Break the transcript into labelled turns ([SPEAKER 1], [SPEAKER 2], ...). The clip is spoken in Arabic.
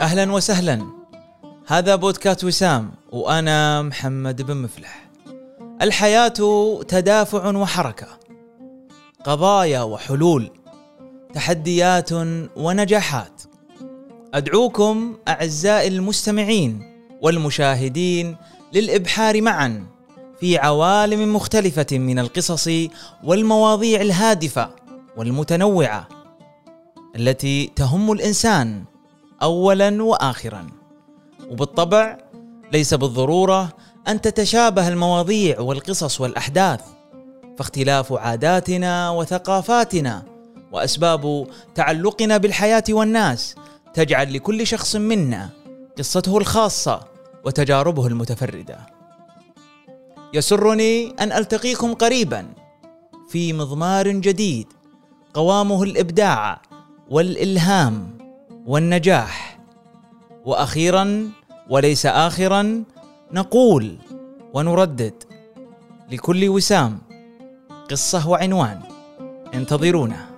[SPEAKER 1] أهلا وسهلا. هذا بودكاست وسام وأنا محمد بن مفلح. الحياة تدافع وحركة قضايا وحلول تحديات ونجاحات. أدعوكم أعزائي المستمعين والمشاهدين للإبحار معا في عوالم مختلفة من القصص والمواضيع الهادفة والمتنوعة التي تهم الإنسان اولا واخرا. وبالطبع ليس بالضرورة أن تتشابه المواضيع والقصص والأحداث فاختلاف عاداتنا وثقافاتنا وأسباب تعلقنا بالحياة والناس تجعل لكل شخص منا قصته الخاصة وتجاربه المتفردة. يسرني أن ألتقيكم قريبا في مضمار جديد قوامه الإبداع والإلهام. والنجاح. وأخيرا وليس اخرا نقول ونردد لكل وسام قصة وعنوان انتظرونا.